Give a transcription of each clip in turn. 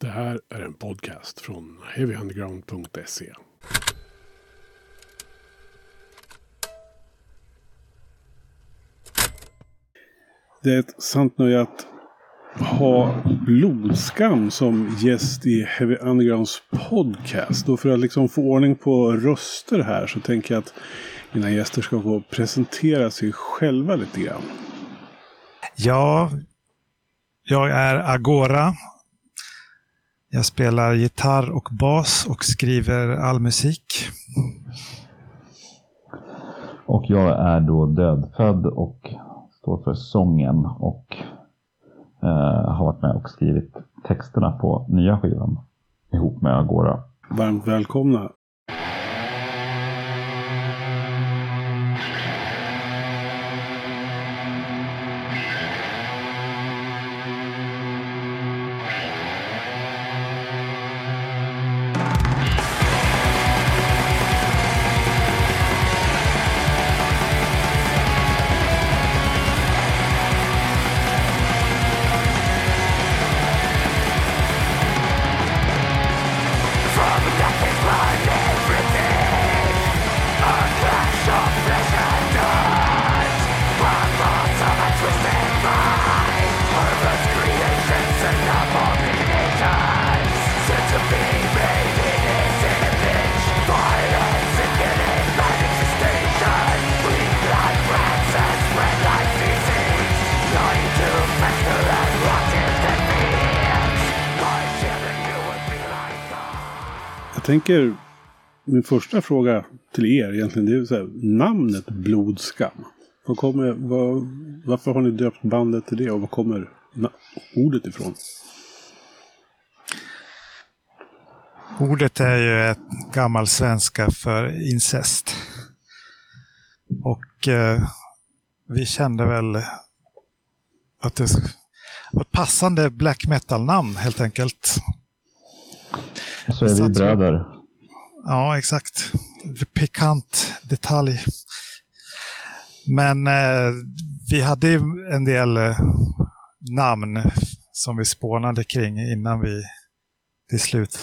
Det här är en podcast från heavyunderground.se. Det är ett sant nöje att ha Blodskam som gäst i Heavy Undergrounds podcast. Och för att liksom få ordning på röster här så tänker jag att mina gäster ska få presentera sig själva lite grann. Ja, jag är Agora. Jag spelar gitarr och bas och skriver all musik. Och jag är då dödfödd och står för sången och eh, har varit med och skrivit texterna på nya skivan ihop med Agora. Varmt välkomna tänker, min första fråga till er egentligen, det är så här, namnet Blodskam. Var kommer, var, varför har ni döpt bandet till det och var kommer ordet ifrån? Ordet är ju ett gammalt svenska för incest. Och eh, vi kände väl att det var ett passande black metal-namn helt enkelt. Så är vi bröder. Ja, exakt. Pikant detalj. Men eh, vi hade en del eh, namn som vi spånade kring innan vi till slut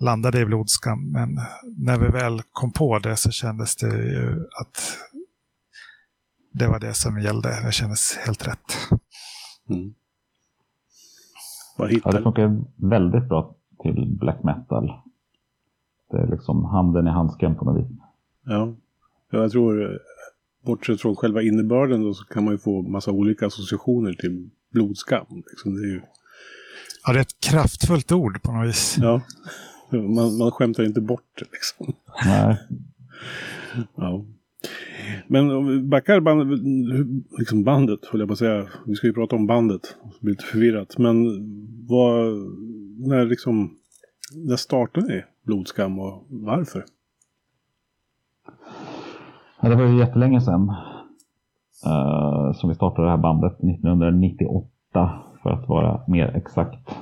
landade i blodskam. Men när vi väl kom på det så kändes det ju att det var det som gällde. Det kändes helt rätt. Mm. Ja, det funkar väldigt bra till black metal. Det är liksom handen i handsken på något vis. Ja, jag tror bortsett från själva innebörden då, så kan man ju få massa olika associationer till blodskam. Liksom, det är ju... Ja, det är ett kraftfullt ord på något vis. Ja, man, man skämtar inte bort det liksom. Nej. ja. Men om vi backar band, liksom bandet, höll jag på att säga. Vi ska ju prata om bandet. Det blir lite förvirrat. Men vad, när, liksom, när startade ni Blodskam och varför? Ja, det var ju jättelänge sedan uh, som vi startade det här bandet. 1998 för att vara mer exakt.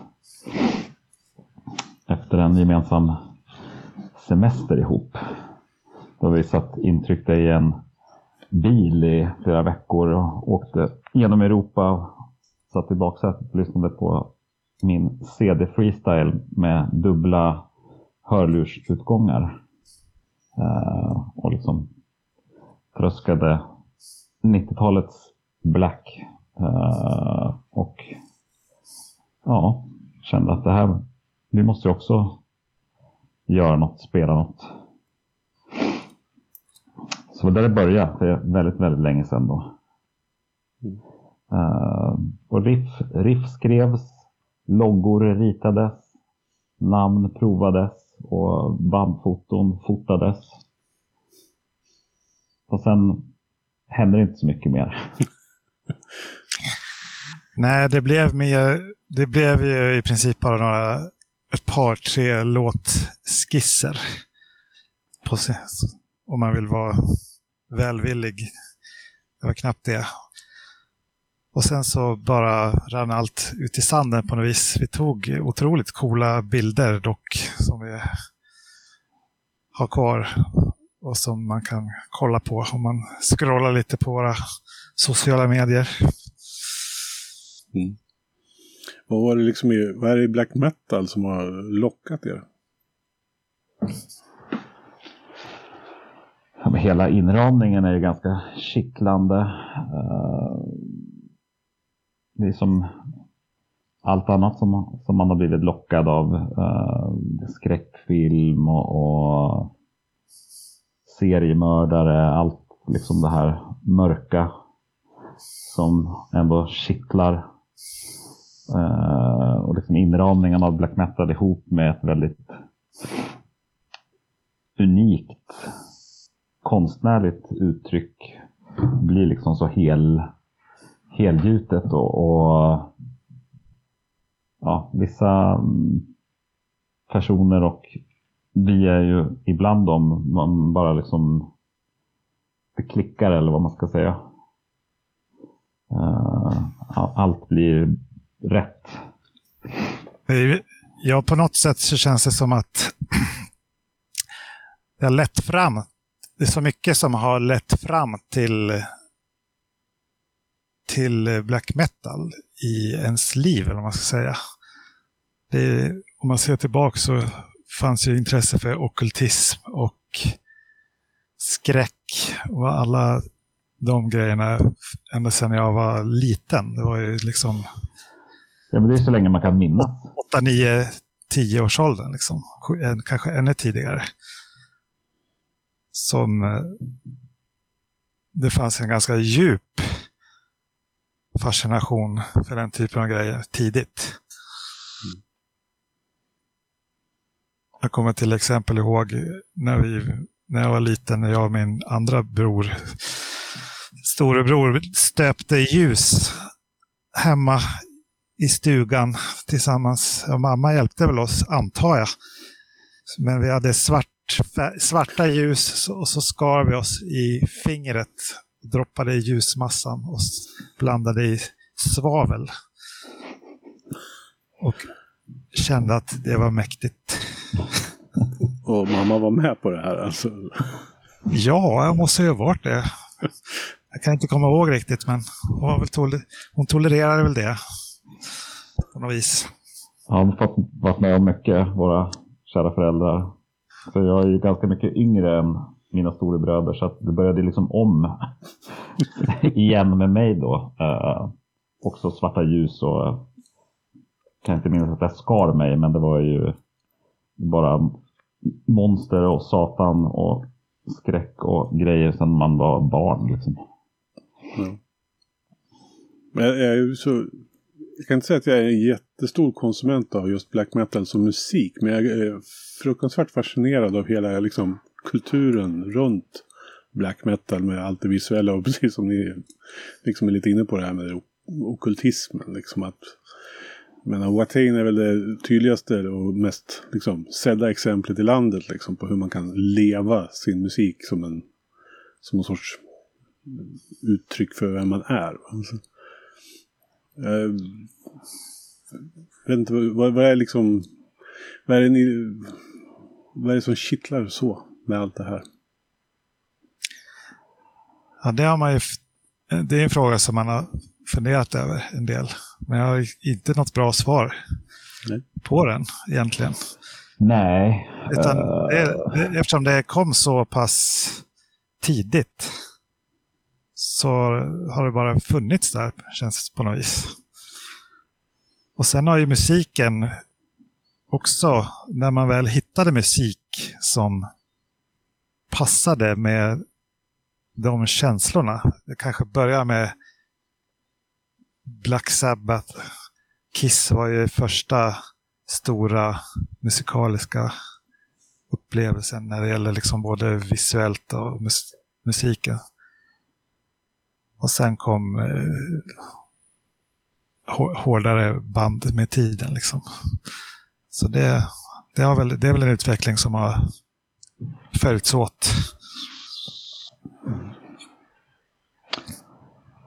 Efter en gemensam semester ihop. Då vi satt intryckta i en bil i flera veckor och åkte genom Europa. Satt i baksätet och lyssnade på min CD Freestyle med dubbla hörlursutgångar. Uh, och liksom tröskade 90-talets Black. Uh, och ja, kände att det här, vi måste ju också göra något, spela något. Så där det började, det är väldigt, väldigt länge sedan då. Uh, och riff, riff skrevs Loggor ritades, namn provades och bandfoton fotades. Och sen hände det inte så mycket mer. Nej, det blev mer, det blev ju i princip bara några, ett par, tre låtskisser. På, om man vill vara välvillig. Det var knappt det. Och sen så bara rann allt ut i sanden på något vis. Vi tog otroligt coola bilder dock som vi har kvar och som man kan kolla på om man scrollar lite på våra sociala medier. Mm. Vad var det liksom i, vad är det i black metal som har lockat er? Ja, hela inramningen är ju ganska kittlande. Uh, det är som allt annat som, som man har blivit lockad av. Uh, skräckfilm och, och seriemördare. Allt liksom det här mörka som ändå kittlar. Uh, och liksom inramningen av black metal ihop med ett väldigt unikt konstnärligt uttryck blir liksom så hel, helgjutet och, och ja, vissa mm, personer och vi är ju ibland dem man bara liksom det klickar eller vad man ska säga. Eh, allt blir rätt. Ja, på något sätt så känns det som att det har lett fram. Det är så mycket som har lett fram till till black metal i ens liv, eller vad man ska säga. Det, om man ser tillbaka så fanns ju intresse för okultism och skräck och alla de grejerna ända sedan jag var liten. Det var ju liksom... Ja, men det är så länge man kan minnas. 8, 9, 10 års åldern, liksom. kanske ännu tidigare. Som eh, det fanns en ganska djup fascination för den typen av grejer tidigt. Jag kommer till exempel ihåg när, vi, när jag var liten, när jag och min andra bror, storebror, stöpte ljus hemma i stugan tillsammans. Och mamma hjälpte väl oss, antar jag. Men vi hade svart, svarta ljus och så skar vi oss i fingret. Droppade i ljusmassan och blandade i svavel. Och kände att det var mäktigt. Och mamma var med på det här alltså? Ja, jag måste ju ha varit det. Jag kan inte komma ihåg riktigt, men hon, väl toler hon tolererade väl det. På något vis. Ja, hon har fått varit med om mycket, våra kära föräldrar. Så jag är ju ganska mycket yngre än mina storebröder, så att det började liksom om igen med mig då. Uh, också svarta ljus och eh, kan inte minnas att jag skar mig, men det var ju bara monster och satan och skräck och grejer sedan man var barn. Liksom. Mm. Men jag, är så, jag kan inte säga att jag är en jättestor konsument av just black metal som musik. Men jag är fruktansvärt fascinerad av hela liksom, kulturen runt black metal med allt det visuella. Och precis som ni liksom är lite inne på det här med okultismen. Liksom att men Watain är väl det tydligaste och mest liksom, sedda exemplet i landet liksom, på hur man kan leva sin musik som en, som en sorts uttryck för vem man är. Alltså, eh, vet inte, vad, vad, är liksom, vad är det ni, vad är det som kittlar så med allt det här? Ja, det har man ju, det är en fråga som man har funderat över en del. Men jag har inte något bra svar Nej. på den egentligen. Nej. Utan det, det, eftersom det kom så pass tidigt så har det bara funnits där, känns det på något vis. Och sen har ju musiken också, när man väl hittade musik som passade med de känslorna. Det kanske börjar med Black Sabbath. Kiss var ju första stora musikaliska upplevelsen när det gäller liksom både visuellt och mus musiken. Och sen kom eh, hårdare band med tiden. Liksom. Så det, det, har väl, det är väl en utveckling som har följts åt.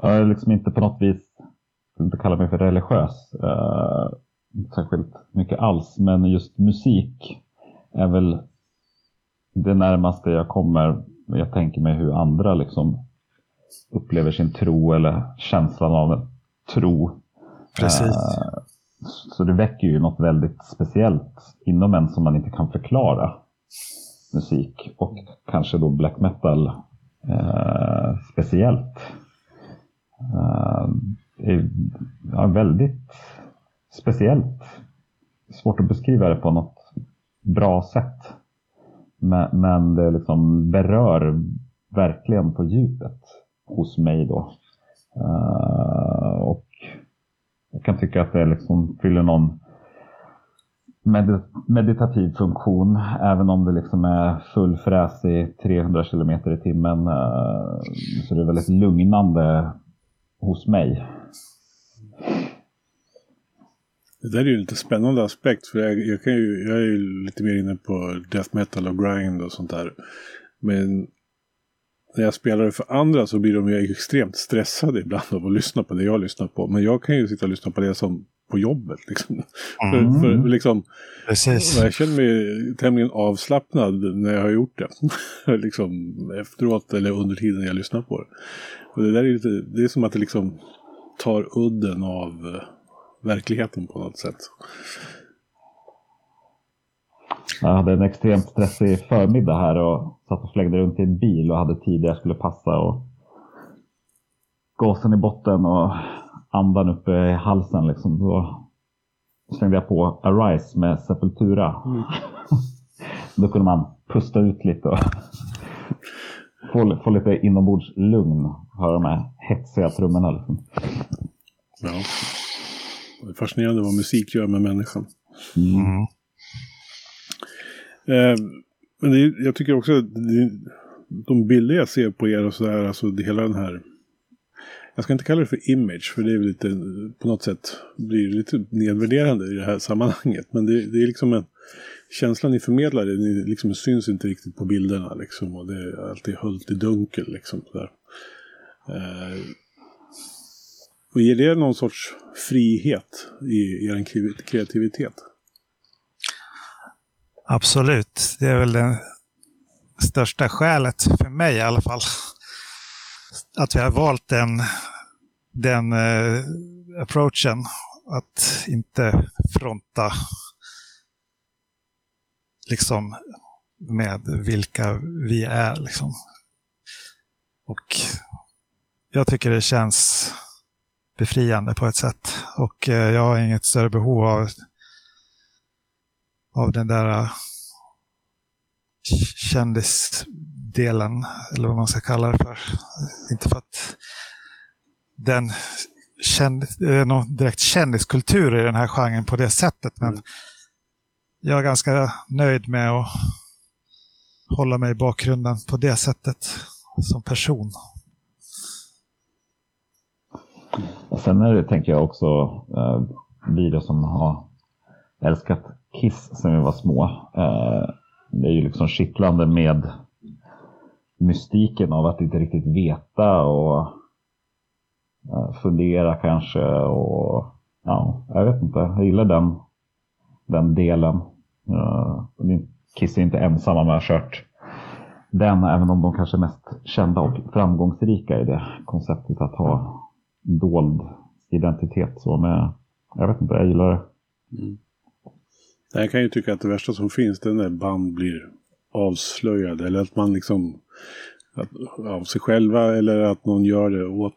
Jag är liksom inte på något vis inte kalla mig för religiös eh, särskilt mycket alls, men just musik är väl det närmaste jag kommer. Jag tänker mig hur andra liksom upplever sin tro eller känslan av en tro. Precis. Eh, så det väcker ju något väldigt speciellt inom en som man inte kan förklara musik. Och kanske då black metal eh, speciellt. Eh, är ja, väldigt speciellt. Svårt att beskriva det på något bra sätt. Men, men det liksom berör verkligen på djupet hos mig då. Eh, och jag kan tycka att det liksom fyller någon med meditativ funktion. Även om det liksom är full fräs i 300 km i timmen. Uh, så det är väldigt lugnande hos mig. Det där är ju en lite spännande aspekt. För jag, jag, kan ju, jag är ju lite mer inne på death metal och grind och sånt där. Men när jag spelar det för andra så blir de ju extremt stressade ibland av att lyssna på det jag lyssnar på. Men jag kan ju sitta och lyssna på det som på jobbet. Liksom. Mm. För, för, liksom, Precis. Jag känner mig tämligen avslappnad när jag har gjort det. liksom, efteråt eller under tiden jag lyssnar på det. Och det, där är lite, det är som att det liksom tar udden av uh, verkligheten på något sätt. Jag hade en extremt stressig förmiddag här och satt och flängde runt i en bil och hade tid jag skulle passa. Och gasen i botten och andan uppe i halsen. Liksom. Då slängde jag på Arise med Sepultura. Mm. Då kunde man pusta ut lite och få, få lite inombords lugn. Höra de här hetsiga trummorna. Liksom. Ja. Det är fascinerande vad musik gör med människan. Mm. Eh, men det, jag tycker också att det, de bilder jag ser på er och så här, alltså det, hela den här jag ska inte kalla det för image, för det är lite, på något sätt blir lite nedvärderande i det här sammanhanget. Men det, det är liksom en, känsla ni förmedlar, det liksom syns inte riktigt på bilderna liksom. Och det är alltid höljt i dunkel liksom. Där. Eh, och ger det någon sorts frihet i er kreativitet? Absolut, det är väl det största skälet för mig i alla fall. Att vi har valt den, den uh, approachen. Att inte fronta liksom med vilka vi är. Liksom. Och jag tycker det känns befriande på ett sätt. Och uh, jag har inget större behov av av den där eh, kändis kändisdelen, eller vad man ska kalla det för. Inte för att den känd, är någon direkt kändiskultur i den här genren på det sättet, men mm. jag är ganska nöjd med att hålla mig i bakgrunden på det sättet som person. Sen är det, tänker jag också, eh, vi som har älskat Kiss sen vi var små. Eh, det är ju liksom kittlande med mystiken av att inte riktigt veta och eh, fundera kanske. och ja, Jag vet inte, jag gillar den, den delen. Eh, Kiss är inte ensamma med att ha kört den, även om de kanske är mest kända och framgångsrika i det konceptet att ha dold identitet. Så, med, jag vet inte, jag gillar det. Mm. Jag kan ju tycka att det värsta som finns det är när band blir avslöjade. Eller att man liksom att, av sig själva eller att någon gör det åt,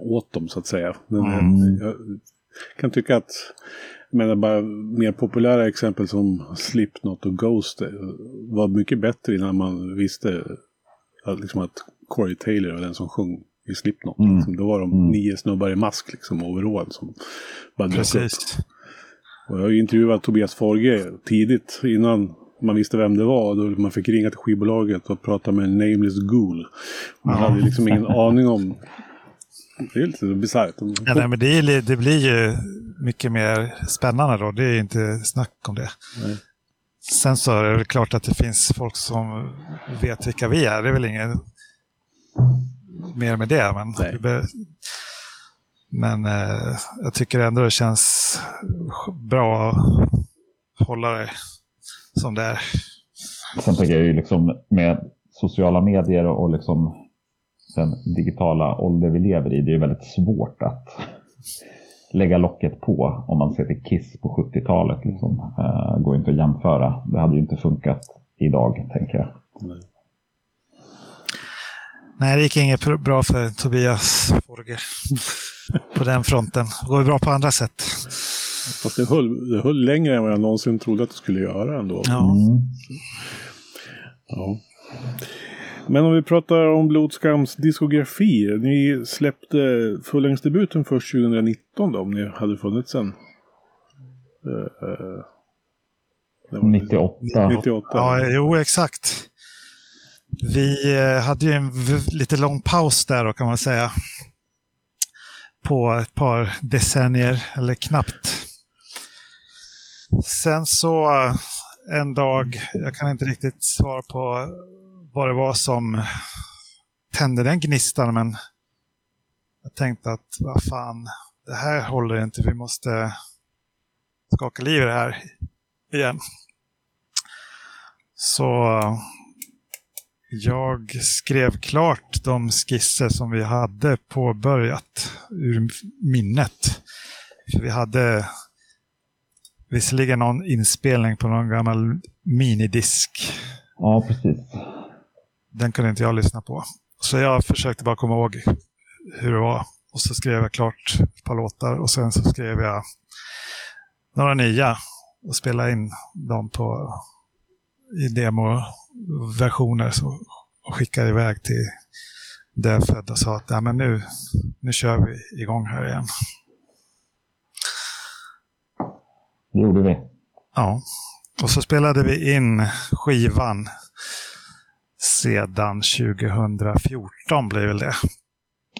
åt dem så att säga. Men mm. jag kan tycka att menar bara mer populära exempel som Slipknot och Ghost var mycket bättre innan man visste att, liksom att Corey Taylor var den som sjöng i Slipknot. Mm. Liksom, då var de mm. nio snubbar i mask liksom overall som bara upp. Och jag har intervjuat Tobias Forge tidigt innan man visste vem det var. Då man fick ringa till skivbolaget och prata med en nameless ghoul. Man hade liksom ingen aning om... Det är lite bisarrt. Ja, nej, men det, är, det blir ju mycket mer spännande då. Det är inte snack om det. Nej. Sen så är det klart att det finns folk som vet vilka vi är. Det är väl inget mer med det. Men men eh, jag tycker ändå det känns bra att hålla det som det är. Sen tänker jag ju liksom med sociala medier och liksom den digitala ålder vi lever i, det är väldigt svårt att lägga locket på om man ser till Kiss på 70-talet. Liksom. Uh, går inte att jämföra. Det hade ju inte funkat idag, tänker jag. Nej. Nej, det gick inget bra för Tobias Forge på den fronten. Det går ju bra på andra sätt. Fast det höll, det höll längre än vad jag någonsin trodde att det skulle göra ändå. Ja. Mm. Ja. Men om vi pratar om Blodskams diskografi. Ni släppte fullängdsdebuten först 2019 då, om ni hade funnits sen. Uh, uh, det var 98. 98. Ja, jo, exakt. Vi eh, hade ju en lite lång paus där då kan man säga. På ett par decennier, eller knappt. Sen så eh, en dag, jag kan inte riktigt svara på vad det var som tände den gnistan, men jag tänkte att vad fan, det här håller inte, vi måste skaka liv i det här igen. Så jag skrev klart de skisser som vi hade påbörjat ur minnet. För vi hade visserligen någon inspelning på någon gammal minidisk. Ja, precis. Den kunde inte jag lyssna på. Så jag försökte bara komma ihåg hur det var. Och så skrev jag klart ett par låtar och sen så skrev jag några nya och spelade in dem på i demoversioner och skickade iväg till Dövfödd och sa att ja, men nu, nu kör vi igång här igen. Det gjorde vi. Ja, och så spelade vi in skivan sedan 2014 blev väl det.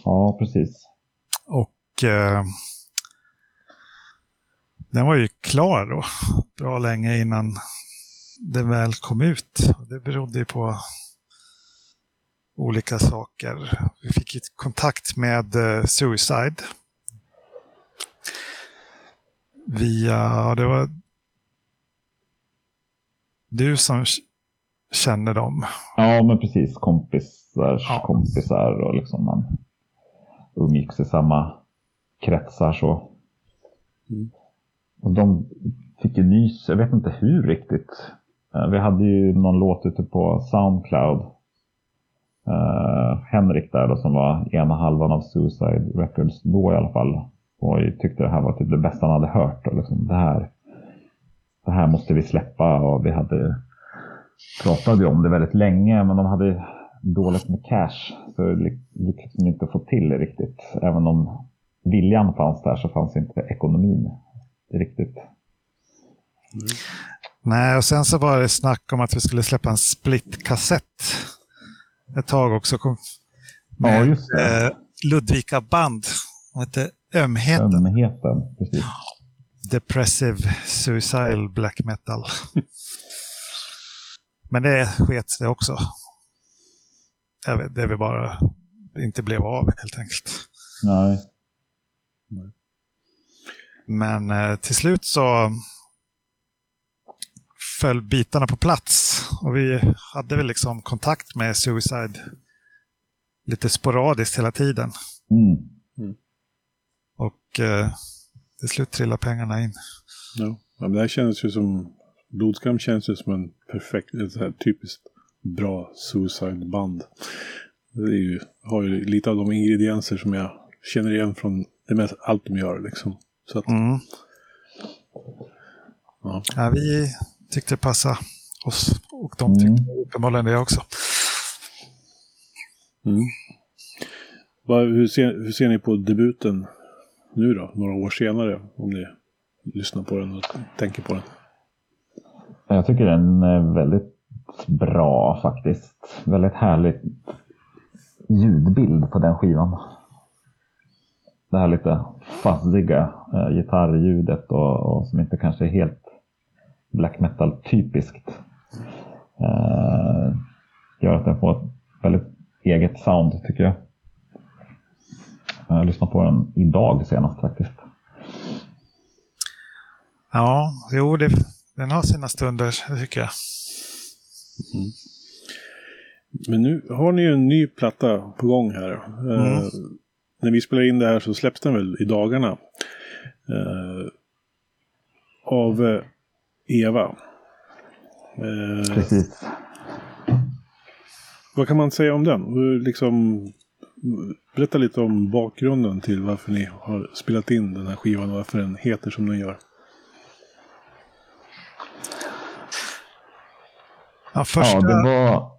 Ja, precis. Och eh, den var ju klar då, bra länge innan det väl kom ut. Det berodde ju på olika saker. Vi fick kontakt med eh, Suicide. Via, det var du som kände dem. Ja, men precis. Kompisars Ja. kompisar och liksom man umgicks i samma kretsar så. Mm. Och de fick ju nys, jag vet inte hur riktigt. Eh, Vi hade ju någon låt ute på Soundcloud. Eh, Henrik där då, som var ena halvan av Suicide Records då i alla fall. Och jag tyckte det här var typ det bästa han hade hört. Och liksom, det, här, det här måste vi släppa. Och vi hade pratade om det väldigt länge, men de hade dåligt med cash. Så det gick liksom inte att få till det riktigt. Även om viljan fanns där så fanns inte ekonomin riktigt. Nej, och sen så var det snack om att vi skulle släppa en split-kassett. Ett tag också. Kom Ja, just det. eh, Ludvika band. Hette Ömheten. Ömheten, precis. Depressive Suicidal Black Metal. Men det sket det också. Vet, det vi bara inte blev av helt enkelt. Nej. Men eh, till slut så föll bitarna på plats. Och vi hade väl liksom kontakt med Suicide lite sporadiskt hela tiden. Mm. Och eh, till slut trillade pengarna in. Ja. Men det här känns ju som... Blodskam känns ju som en perfekt, ett så här typiskt bra suicide-band. Det ju, har ju lite av de ingredienser som jag känner igen från det mest, allt de gör liksom. Så att, Mm. ja. Ja, vi tyckte det passade oss och de Mm. tyckte uppenbarligen det också. Mm. Hur, ser, hur ser ni på debuten nu då, några år senare? Om ni lyssnar på den och tänker på den. Jag tycker den är väldigt bra faktiskt. Väldigt härlig ljudbild på den skivan. Det här lite fuzziga eh, gitarrljudet och, och som inte kanske är helt black metal typiskt. Eh, gör att den får ett väldigt eget sound tycker jag. Jag har lyssnat på den idag senast faktiskt. Ja, jo, det, den har sina stunder, det tycker jag. Men nu har ni ju en ny platta på gång här. Eh, när vi spelar in det här så släpps den väl i dagarna. Eh, av eh, Eva. Eh, Precis. vad kan man säga om den? Hur Liksom, berätta lite om bakgrunden till varför ni har spelat in den här skivan och varför den heter som den gör. Ja, första, Ja, det var...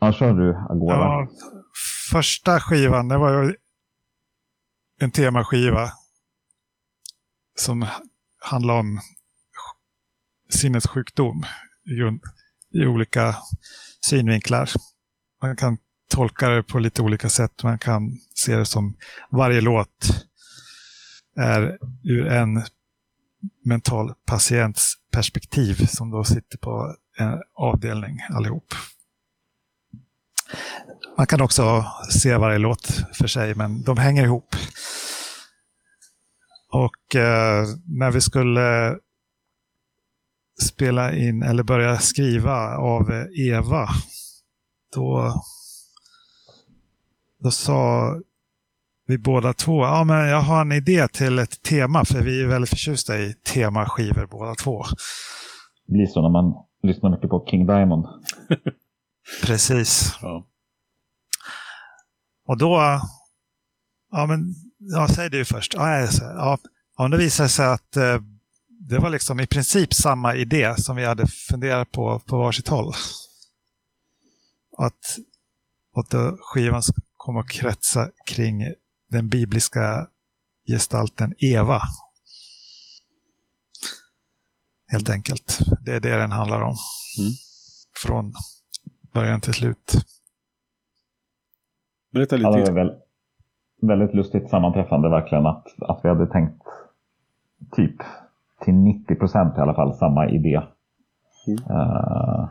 Ja, kör du Agora. ja, första skivan, det var ju en temaskiva som handlar om sinnessjukdom i, grund, i olika synvinklar. Man kan tolka det på lite olika sätt. Man kan se det som varje låt är ur en mental patients perspektiv som då sitter på en avdelning allihop. Man kan också se varje låt för sig, men de hänger ihop. Och eh, när vi skulle spela in eller börja skriva av Eva, då, då sa vi båda två, ja men jag har en idé till ett tema, för vi är väldigt förtjusta i temaskivor båda två. Det blir så när man lyssnar mycket på King Diamond. Precis. Ja. Och då, ja men, ja, säg du först. Ja, ja, ja, det visade sig att eh, det var liksom i princip samma idé som vi hade funderat på på varsitt håll. Att, att skivan kom att kretsa kring den bibliska gestalten Eva. Helt enkelt. Det är det den handlar om. Mm. Från början till slut. Berätta lite. var väl väldigt lustigt sammanträffande verkligen att, att vi hade tänkt typ till 90 procent i alla fall samma idé. Mm. Eh,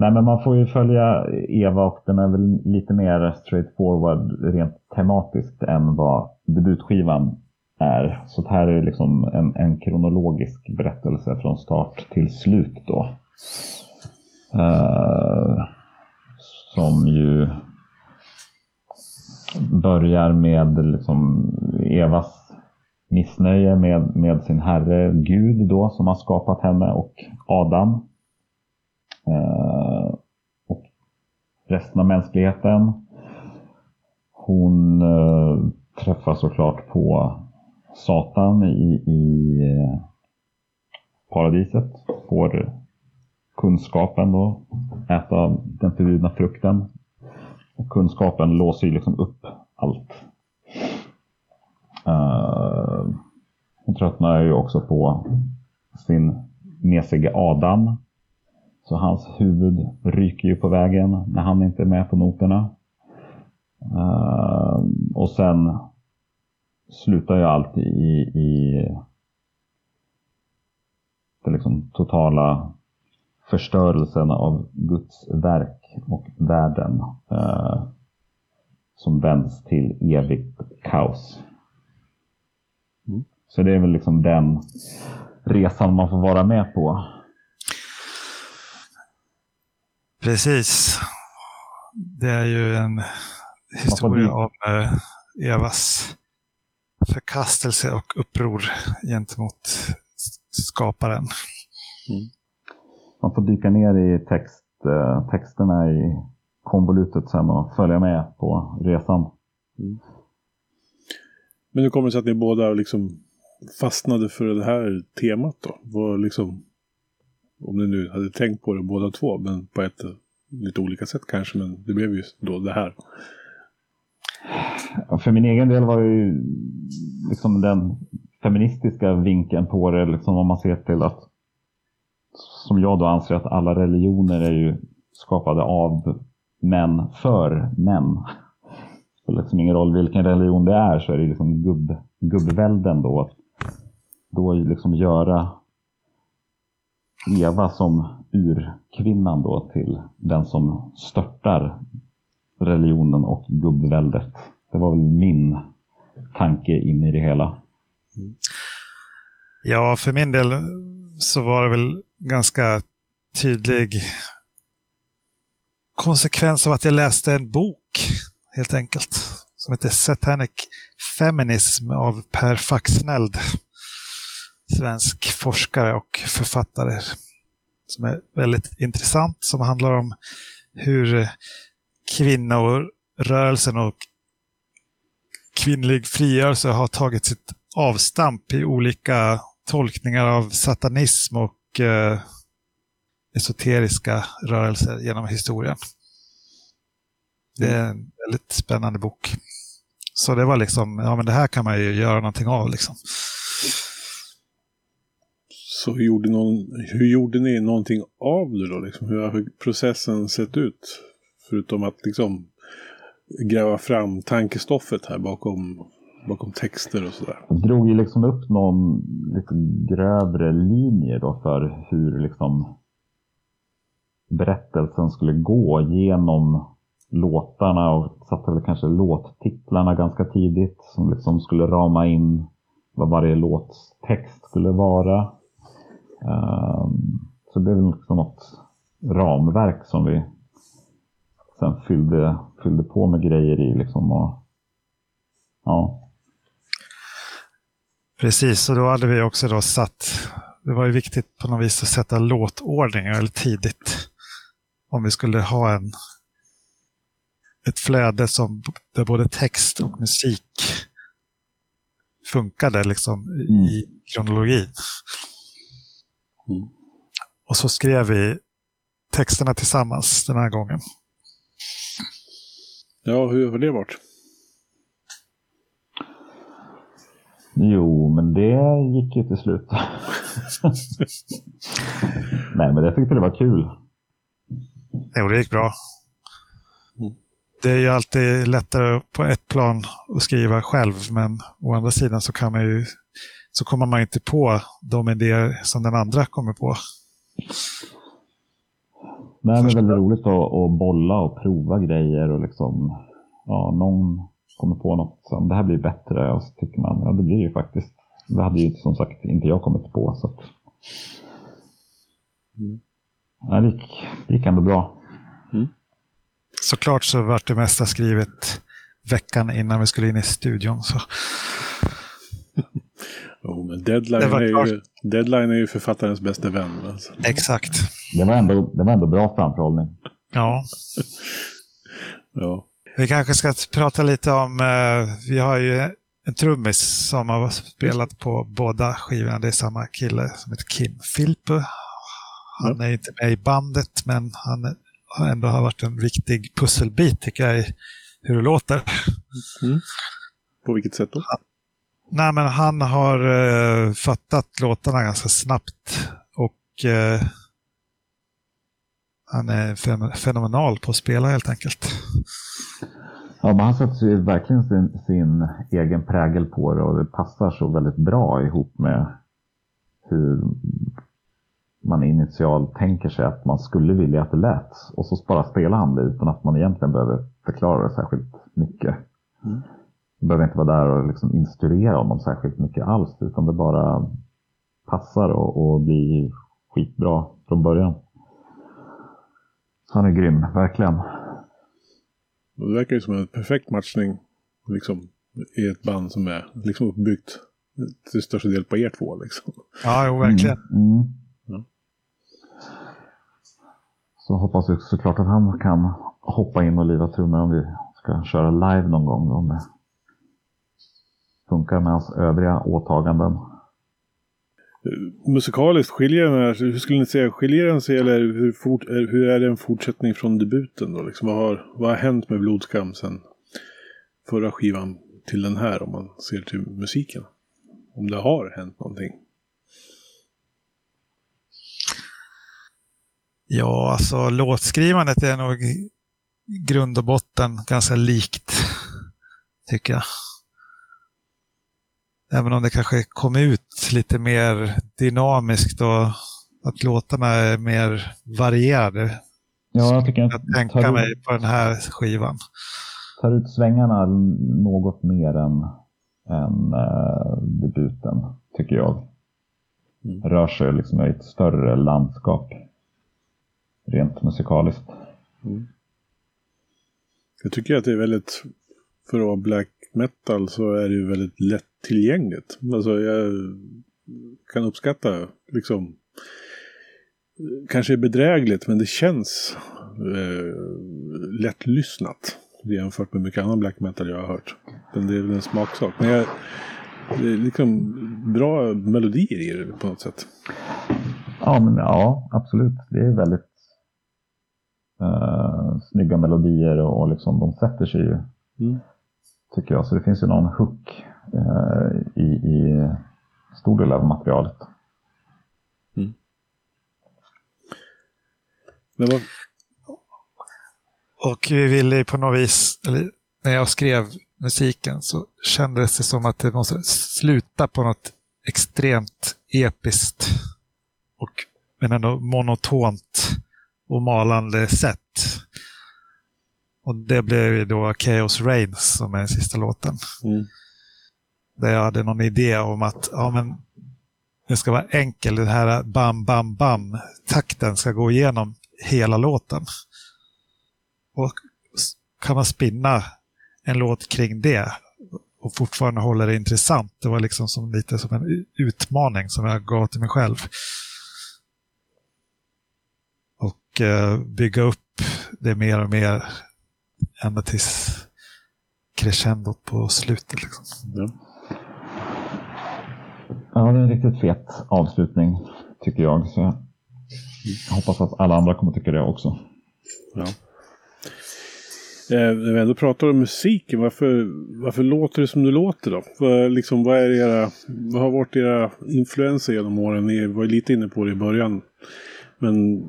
nej men man får ju följa Eva och den är väl lite mer straightforward rent tematiskt än vad debutskivan är. Så det här är liksom en, en kronologisk berättelse från start till slut då. Uh, som ju börjar med liksom Evas missnöje med, med sin herre Gud då som har skapat henne och Adam. Uh, resten av mänskligheten. Hon eh, träffar såklart på Satan i, i eh, paradiset. Får kunskapen då, äta den förbjudna frukten. Och kunskapen låser ju liksom upp allt. Uh, hon tröttnar ju också på sin mesige Adam. Så hans huvud ryker ju på vägen när han inte är med på noterna. Uh, och sen slutar ju allt i, i den liksom totala förstörelsen av Guds verk och världen eh, som vänds till evigt kaos. Mm. Så det är väl liksom den resan man får vara med på. Precis. Det är ju en historia om eh, Evas förkastelse och uppror gentemot skaparen. Man får dyka ner i text, eh, texterna i konvolutet sen och följa med på resan. Men hur kommer det sig att ni båda liksom fastnade för det här temat då? Vad liksom, om ni nu hade tänkt på det båda två, men på ett lite olika sätt kanske, men det blev ju då det här. Ja, För min egen del var ju liksom den feministiska vinkeln på det, liksom om man ser till att som jag då anser att alla religioner är ju skapade av män för män. Det spelar liksom ingen roll vilken religion det är så är det liksom gubb, gubbvälden då. Att Då liksom göra Eva som urkvinnan då till den som störtar religionen och gubbväldet. Det var väl min tanke in i det hela. Ja, för min del så var det väl ganska tydlig konsekvens av att jag läste en bok, helt enkelt. som heter Satanic Feminism av Per Faxneld. Svensk forskare och författare. Som är väldigt intressant, som handlar om hur kvinnorörelsen och kvinnlig frigörelse har tagit sitt avstamp i olika tolkningar av satanism och eh, esoteriska rörelser genom historien. Det är en väldigt spännande bok. Så det var liksom, ja men det här kan man ju göra någonting av liksom. Så hur gjorde, någon, hur gjorde ni någonting av det då? Liksom? Hur har processen sett ut? Förutom att liksom gräva fram tankestoffet här bakom, bakom texter och sådär. Jag drog ju liksom upp någon lite grövre linje då för hur liksom berättelsen skulle gå genom låtarna och satte väl kanske låttitlarna ganska tidigt som liksom skulle rama in vad varje låts text skulle vara. Um, så det blev liksom något ramverk som vi sen fyllde, fyllde på med grejer i. Liksom och, ja. Precis, och då hade vi också då satt, det var ju viktigt på något vis att sätta låtordning väldigt tidigt. Om vi skulle ha en, ett flöde som, där både text och musik funkade liksom mm. i kronologin. Mm. Och så skrev vi texterna tillsammans den här gången. Ja, hur har det varit? Jo, men det gick ju till slut. Nej, men jag tyckte det var kul. Jo, det gick bra. Mm. Det är ju alltid lättare på ett plan att skriva själv, men å andra sidan så kan man ju så kommer man inte på de idéer som den andra kommer på. Nej, men det är väldigt roligt att, att bolla och prova grejer och liksom, ja, någon kommer på något som det här blir bättre och så tycker man, ja det blir ju faktiskt. Det hade ju som sagt inte jag kommit på. Så att, mm. ja, det, gick, det gick ändå bra. Mm. Såklart så vart det mesta skrivet veckan innan vi skulle in i studion. Så. Jo, men deadline, är ju, deadline är ju författarens bästa vän. Alltså. Exakt. Det var, ändå, det var ändå bra framförhållning. Ja. ja. Vi kanske ska prata lite om, eh, vi har ju en trummis som har spelat på båda skivorna. Det är samma kille som heter Kim Filpe. Han ja. är inte med i bandet, men han har ändå varit en viktig pusselbit tycker jag i hur det låter. Mm. På vilket sätt då? Nej, men han har uh, fattat låtarna ganska snabbt. Och uh, han är fenomenal på att spela helt enkelt. Ja, men han sätter ju verkligen sin, sin egen prägel på det och det passar så väldigt bra ihop med hur man initialt tänker sig att man skulle vilja att det lät. Och så bara spelar han det utan att man egentligen behöver förklara det särskilt mycket. Mm behöver inte vara där och liksom instruera honom särskilt mycket alls, utan det bara passar och, och blir skitbra från början. Han är grym, verkligen. Det verkar ju som en perfekt matchning liksom, i ett band som är liksom uppbyggt till största del på er två. Liksom. Ja, jo, verkligen. Mm, mm. Ja. Så hoppas vi såklart att han kan hoppa in och liva trummor om vi ska köra live någon gång. Då med funkar med hans övriga åtaganden. Musikaliskt, skiljer den hur skulle ni säga, skiljer den sig eller hur, fort, hur är det en fortsättning från debuten då? Liksom, vad, har, vad har hänt med Blodskam sen förra skivan till den här om man ser till musiken? Om det har hänt någonting? Ja, alltså låtskrivandet är nog grund och botten ganska likt, tycker jag. Även om det kanske kom ut lite mer dynamiskt och att låtarna är mer varierade. Ja, jag tycker jag tänka ut, mig på den här skivan. Tar ut svängarna något mer än, än uh, debuten, tycker jag. Mm. Rör sig liksom i ett större landskap. Rent musikaliskt. Mm. Jag tycker att det är väldigt för att vara black metal så är det ju väldigt lättillgängligt. Alltså jag kan uppskatta liksom kanske är bedrägligt men det känns eh, lättlyssnat jämfört med mycket annan black metal jag har hört. Men det är väl en smaksak. Men jag, det är liksom bra melodier i det på något sätt. Ja, men, ja absolut. Det är väldigt uh, snygga melodier och, och liksom, de sätter sig ju. Mm. Tycker jag. Så det finns ju någon hook uh, i, i stor del av materialet. Mm. Var... Och vi ville på något vis, eller när jag skrev musiken så kändes det som att det måste sluta på något extremt episkt och men ändå monotont och malande sätt. Och det blev ju då Chaos Reigns som är den sista låten. Mm. Där jag hade någon idé om att ja, men det ska vara enkelt. Den här bam, bam, bam takten ska gå igenom hela låten. Och kan man spinna en låt kring det och fortfarande hålla det intressant. Det var liksom som, lite som en utmaning som jag gav till mig själv. Och eh, bygga upp det mer och mer ända tills crescendot på slutet. Liksom. Ja. ja, det är en riktigt fet avslutning tycker jag. Så jag hoppas att alla andra kommer tycka det också. Ja. Eh, när vi ändå pratar om musiken, varför, varför låter det som det låter då? För, liksom, vad, är era, vad har varit era influenser genom åren? Ni var lite inne på det i början. Men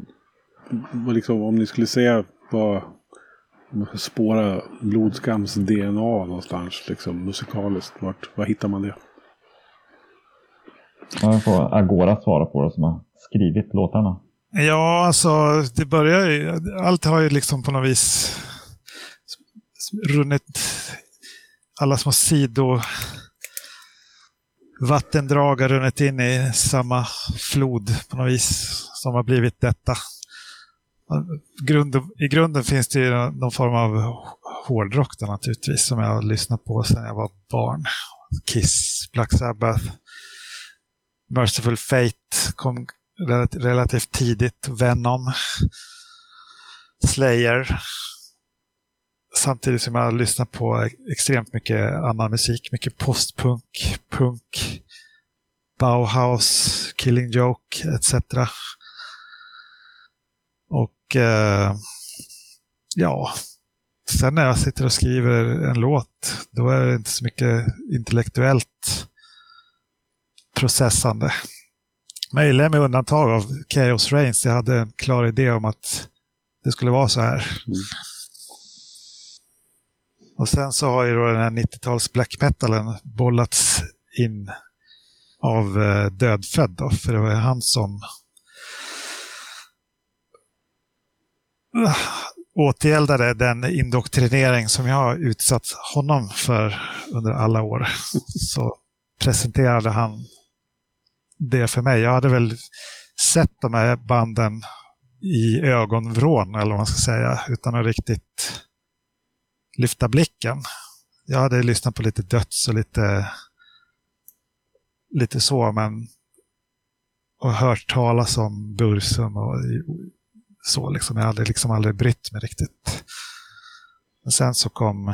vad, liksom, om ni skulle säga vad spåra blodskams DNA någonstans liksom, musikaliskt, vart, var hittar man det? Jag får Agora svara på det som har skrivit låtarna. Ja, alltså det börjar ju, allt har ju liksom på något vis runnit alla små sido vattendrag har runnit in i samma flod på något vis som har blivit detta. I grunden finns det ju någon form av hårdrock då, naturligtvis som jag har lyssnat på sedan jag var barn. Kiss, Black Sabbath, Merciful Fate kom relativt tidigt, Venom, Slayer, samtidigt som jag lyssnar på extremt mycket annan musik. Mycket postpunk, punk, Bauhaus, Killing Joke etc. Och eh, ja, sen när jag sitter och skriver en låt, då är det inte så mycket intellektuellt processande. Möjligen med undantag av Chaos Reigns. Jag hade en klar idé om att det skulle vara så här. Mm. Och sen så har ju då den här 90-tals black metalen bollats in av eh, Dödfödd då, för det var han som återgäldade den indoktrinering som jag har utsatt honom för under alla år. Så presenterade han det för mig. Jag hade väl sett de här banden i ögonvrån, eller vad man ska säga, utan att riktigt lyfta blicken. Jag hade lyssnat på lite döds och lite, lite så, men och hört talas om Bursum och så. Liksom. Jag hade liksom aldrig brytt mig riktigt. Men sen så kom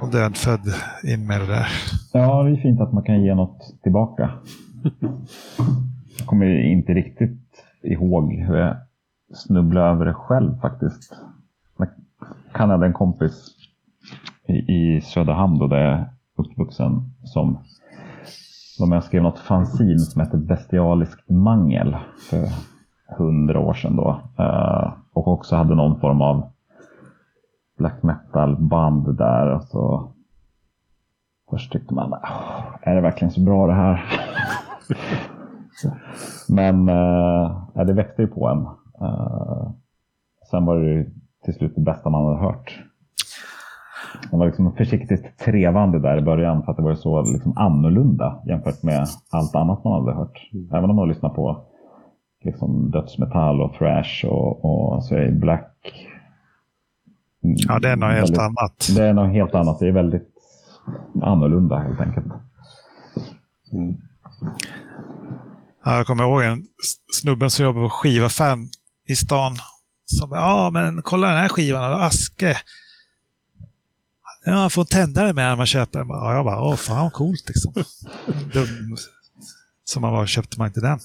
och dödfödd in med det där. Ja, det är fint att man kan ge något tillbaka. Jag kommer inte riktigt ihåg hur jag snubblade över det själv faktiskt. Jag kan hade en kompis i, i Söderhamn då, där jag är uppvuxen som de jag skrev något fanzin som hette Bestialiskt mangel för hundra år sedan då. Uh, och också hade någon form av black metal band där. Och så först tyckte man, är det verkligen så bra det här? Men uh, det växte ju på en. Uh, sen var det till slut det bästa man hade hört. Det var liksom försiktigt trevande där i början för att det var så liksom annorlunda jämfört med allt annat man hade hört. Även om man lyssnade på liksom dödsmetall och thrash och, och så är black Ja, det är något helt väldigt, annat. Det är något helt annat. Det är väldigt annorlunda helt enkelt. Mm. Ja, jag kommer ihåg en snubben som jobbar på skivaffären i stan. Som ja men kolla den här skivan, Aske. Ja, man får en tändare med när man köper den. Ja, jag bara, åh fan coolt liksom. Dum. Som man var, köpte man inte den.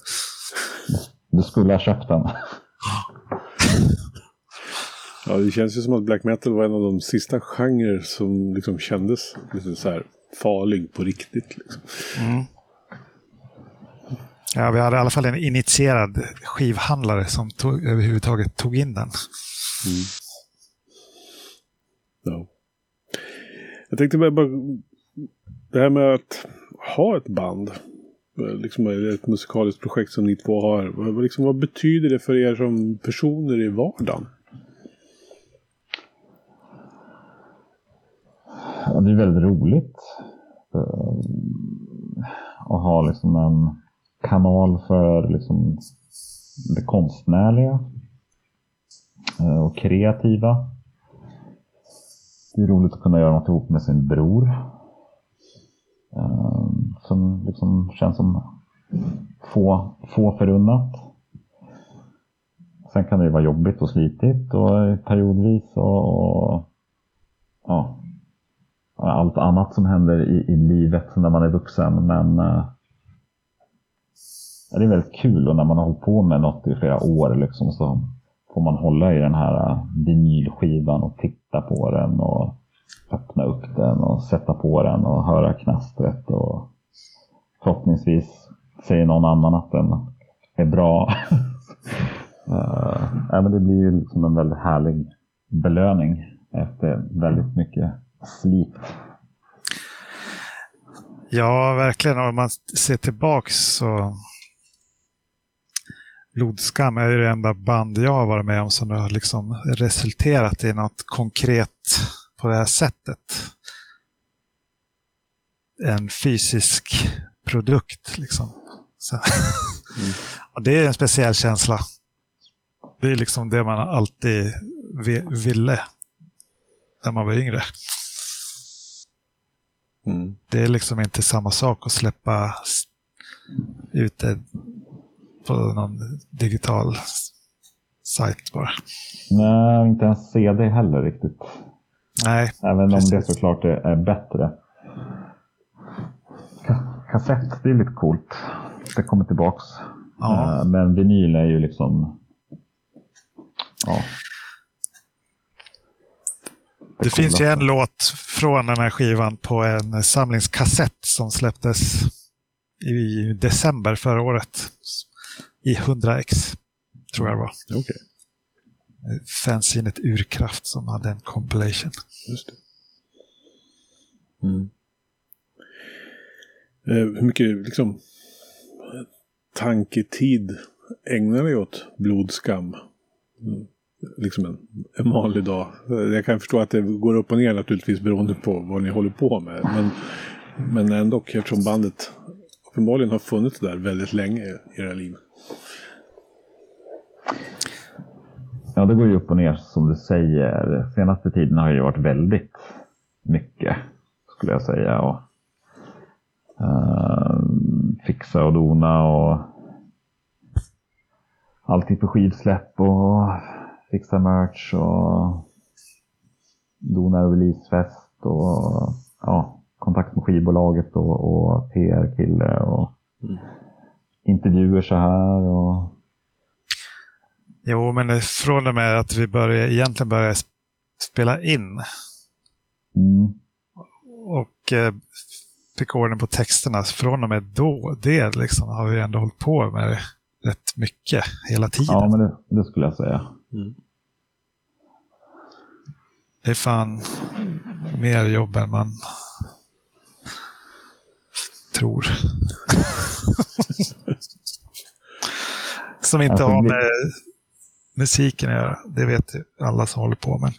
Du skulle ha köpt den. Ja, det känns ju som att black metal var en av de sista genrer som liksom kändes lite så här farlig på riktigt. Liksom. Mm. Ja, vi hade i alla fall en initierad skivhandlare som tog, överhuvudtaget tog in den. Mm. Ja. Jag tänkte bara, bara det här med att ha ett band. Eh, liksom ett musikaliskt projekt som ni två har. Vad, liksom, vad betyder det för er som personer i vardagen? Ja, det är väldigt roligt eh, att ha liksom en kanal för liksom det konstnärliga eh, och kreativa. Det är roligt att kunna göra något ihop med sin bror. Uh, som liksom känns som få, få förunnat. Sen kan det ju vara jobbigt och slitigt och periodvis och, och ja, allt annat som händer i, i livet när man är vuxen. Men ja, det är väldigt kul och när man har hållit på med något i flera år liksom, så får man hålla i den här eh, vinylskivan och titta på den och öppna upp den och sätta på den och höra knastret och förhoppningsvis säger någon annan att den är bra. uh, men det blir ju liksom en väldigt härlig belöning efter väldigt mycket slit. Ja, verkligen. Om man ser tillbaks så Blodskam är ju det enda band jag har varit med om som har liksom resulterat i något konkret på det här sättet. En fysisk produkt. Liksom. Mm. och det är en speciell känsla. Det är liksom det man alltid ville när man var yngre. Mm. Det är liksom inte samma sak att släppa ut det på någon digital sajt bara. Nej, inte ens CD heller riktigt. Nej. Även precis. om det såklart är bättre. Kassett, det är lite coolt. Det kommer tillbaks. Ja. Men vinyl är ju liksom... Ja. Det finns ju en låt från den här skivan på en samlingskassett som släpptes i december förra året. I 100x, tror jag det var. Okay. Fanzinet Urkraft som hade en compilation. Just det. Mm. Eh, hur mycket liksom, tanketid ägnar ni åt blodskam? Mm liksom en, en vanlig dag. Jag kan förstå att det går upp och ner naturligtvis beroende på vad ni håller på med. Men, men ändå eftersom bandet uppenbarligen har funnits där väldigt länge i era liv. Ja, det går ju upp och ner som du säger. Senaste tiden har ju varit väldigt mycket, skulle jag säga. Och, uh, fixa och dona och alltid på skivsläpp och fixa merch och dona releasefest och ja, kontakt med skivbolaget och, och PR-kille och mm. intervjuer så här. Och... Jo, men från och med att vi började, egentligen började spela in mm. och eh, fick ordning på texterna, från och med då, det liksom, har vi ändå hållit på med rätt mycket hela tiden. Ja, men det, det skulle jag säga. Mm. Det är fan mer jobb än man tror. som inte har med musiken att göra. Det vet alla som håller på, men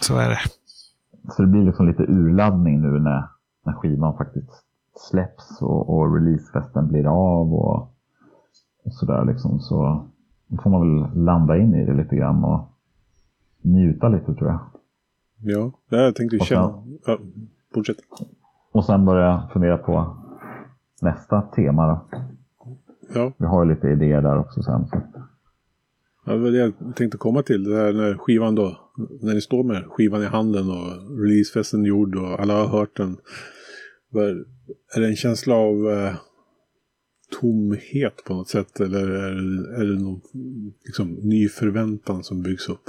så är det. Så det blir liksom lite urladdning nu när, när skivan faktiskt släpps och, och releasefesten blir av och, och sådär liksom. Så då får man väl landa in i det lite grann och njuta lite tror jag. Ja, jag tänkte känna... Ja, fortsätt. Och sen börja fundera på nästa tema då. Ja, Vi har ju lite idéer där också sen. Så. Ja, det var det jag tänkte komma till. Det här när skivan då, när ni står med skivan i handen och releasefesten gjord och alla har hört den. Är det en känsla av eh, tomhet på något sätt? Eller är det, är det någon liksom, ny förväntan som byggs upp?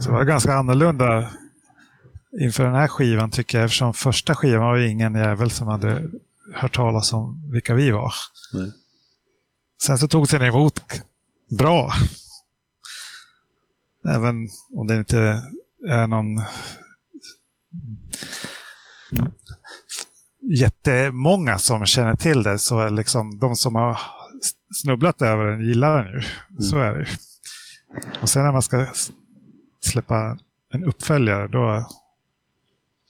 Så det var ganska annorlunda inför den här skivan tycker jag. Eftersom första skivan var ju ingen jävel som hade hört talas om vilka vi var. Nej. Sen så togs den emot bra. Även om det inte är någon jättemånga som känner till det så liksom de som har snubblat över den gillar den ju. Så är det ju. Och sen när man ska släppa en uppföljare då,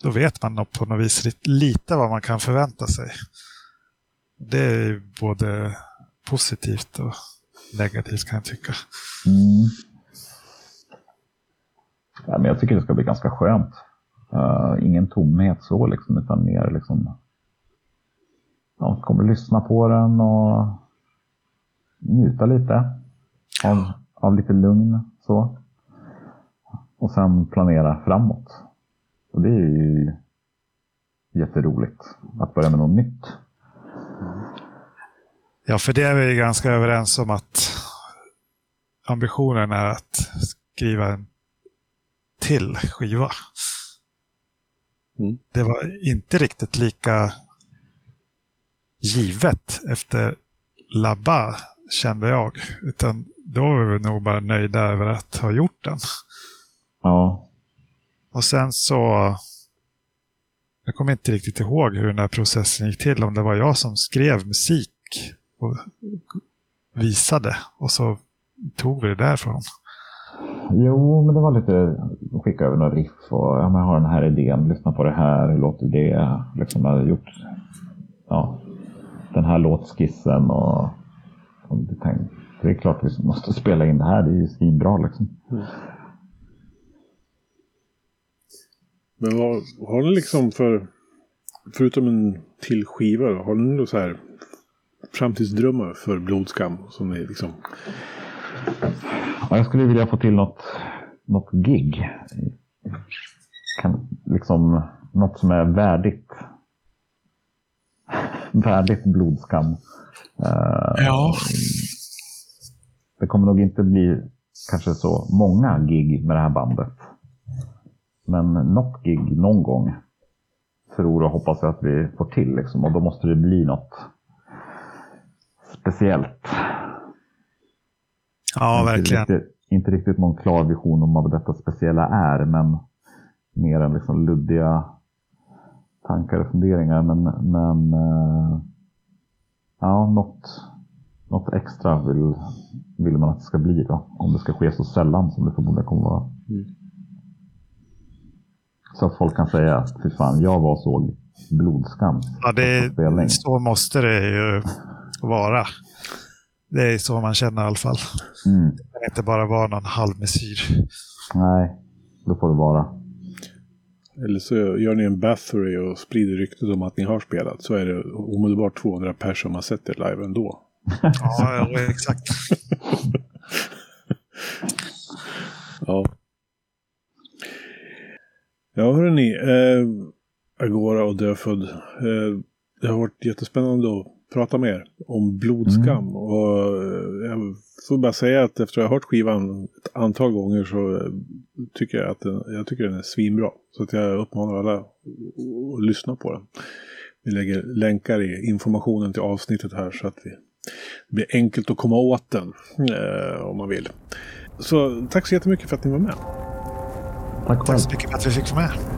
då vet man på något vis lite- vad man kan förvänta sig. Det är både positivt och negativt kan jag tycka. Mm. Ja, men jag tycker det ska bli ganska skönt. Uh, ingen tomhet så liksom, utan mer liksom... De kommer lyssna på den och njuta lite av, av lite lugn så. Och sen planera framåt. Och det är ju jätteroligt att börja med något nytt. Ja, för det är vi ganska överens om att ambitionen är att skriva en till skiva. Mm. Det var inte riktigt lika givet efter Labba, kände jag. Utan då var vi nog bara nöjda över att ha gjort den. Ja, Och sen så... Jag kommer inte riktigt ihåg hur den här processen gick till. Om det var jag som skrev musik och visade. Och så tog vi det därifrån. Jo, men det var lite skicka över några riff och ja, men jag har den här idén, lyssna på det här, hur låter det? Liksom jag har gjort ja, den här låtskissen och, och det, tänkte, det är klart vi måste spela in det här, det är ju svinbra liksom. Mm. Men vad har ni liksom för, förutom en till skiva, har ni några så här framtidsdrömmar för Blodskam? Som ni liksom, Ja, jag skulle vilja få till något, något gig. Kan, liksom, något som är värdigt. Värdigt blodskam. Eh, Ja. Det kommer nog inte bli kanske så många gig med det här bandet. Men något gig någon gång tror och hoppas jag att vi får till. Liksom. Och då måste det bli något speciellt. Ja, Inte verkligen. riktigt, inte riktigt någon klar vision om vad detta speciella är, men mer än liksom luddiga tankar och funderingar. Men, men eh, ja, något, något extra vill, vill man att det ska bli då. Om det ska ske så sällan som det förmodligen kommer vara. Mm. Så att folk kan säga att fy fan, jag var såg blodskam. Ja, det, så måste det ju vara. Det är så man känner i alla fall. Mm. Det kan inte bara vara någon halvmesyr. Nej, då får det vara. eller så gör ni en Bathory och sprider ryktet om att ni har spelat. Så är det omedelbart 200 personer som har sett er live ändå. Ja, ja, exakt. Ja. Ja, hörrni. Eh, Agora och Dödfödd. Eh, det har varit jättespännande att prata med er om blodskam. Och eh, jag får bara säga att efter att ha hört skivan ett antal gånger så eh, tycker jag att den, jag tycker den är svinbra. Så att jag uppmanar alla att lyssna på den. Vi lägger länkar i informationen till avsnittet här så att vi, det blir enkelt att komma åt den eh, om man vill. Så tack så jättemycket för att ni var med. Tack. Tack så mycket för att vi fick vara med.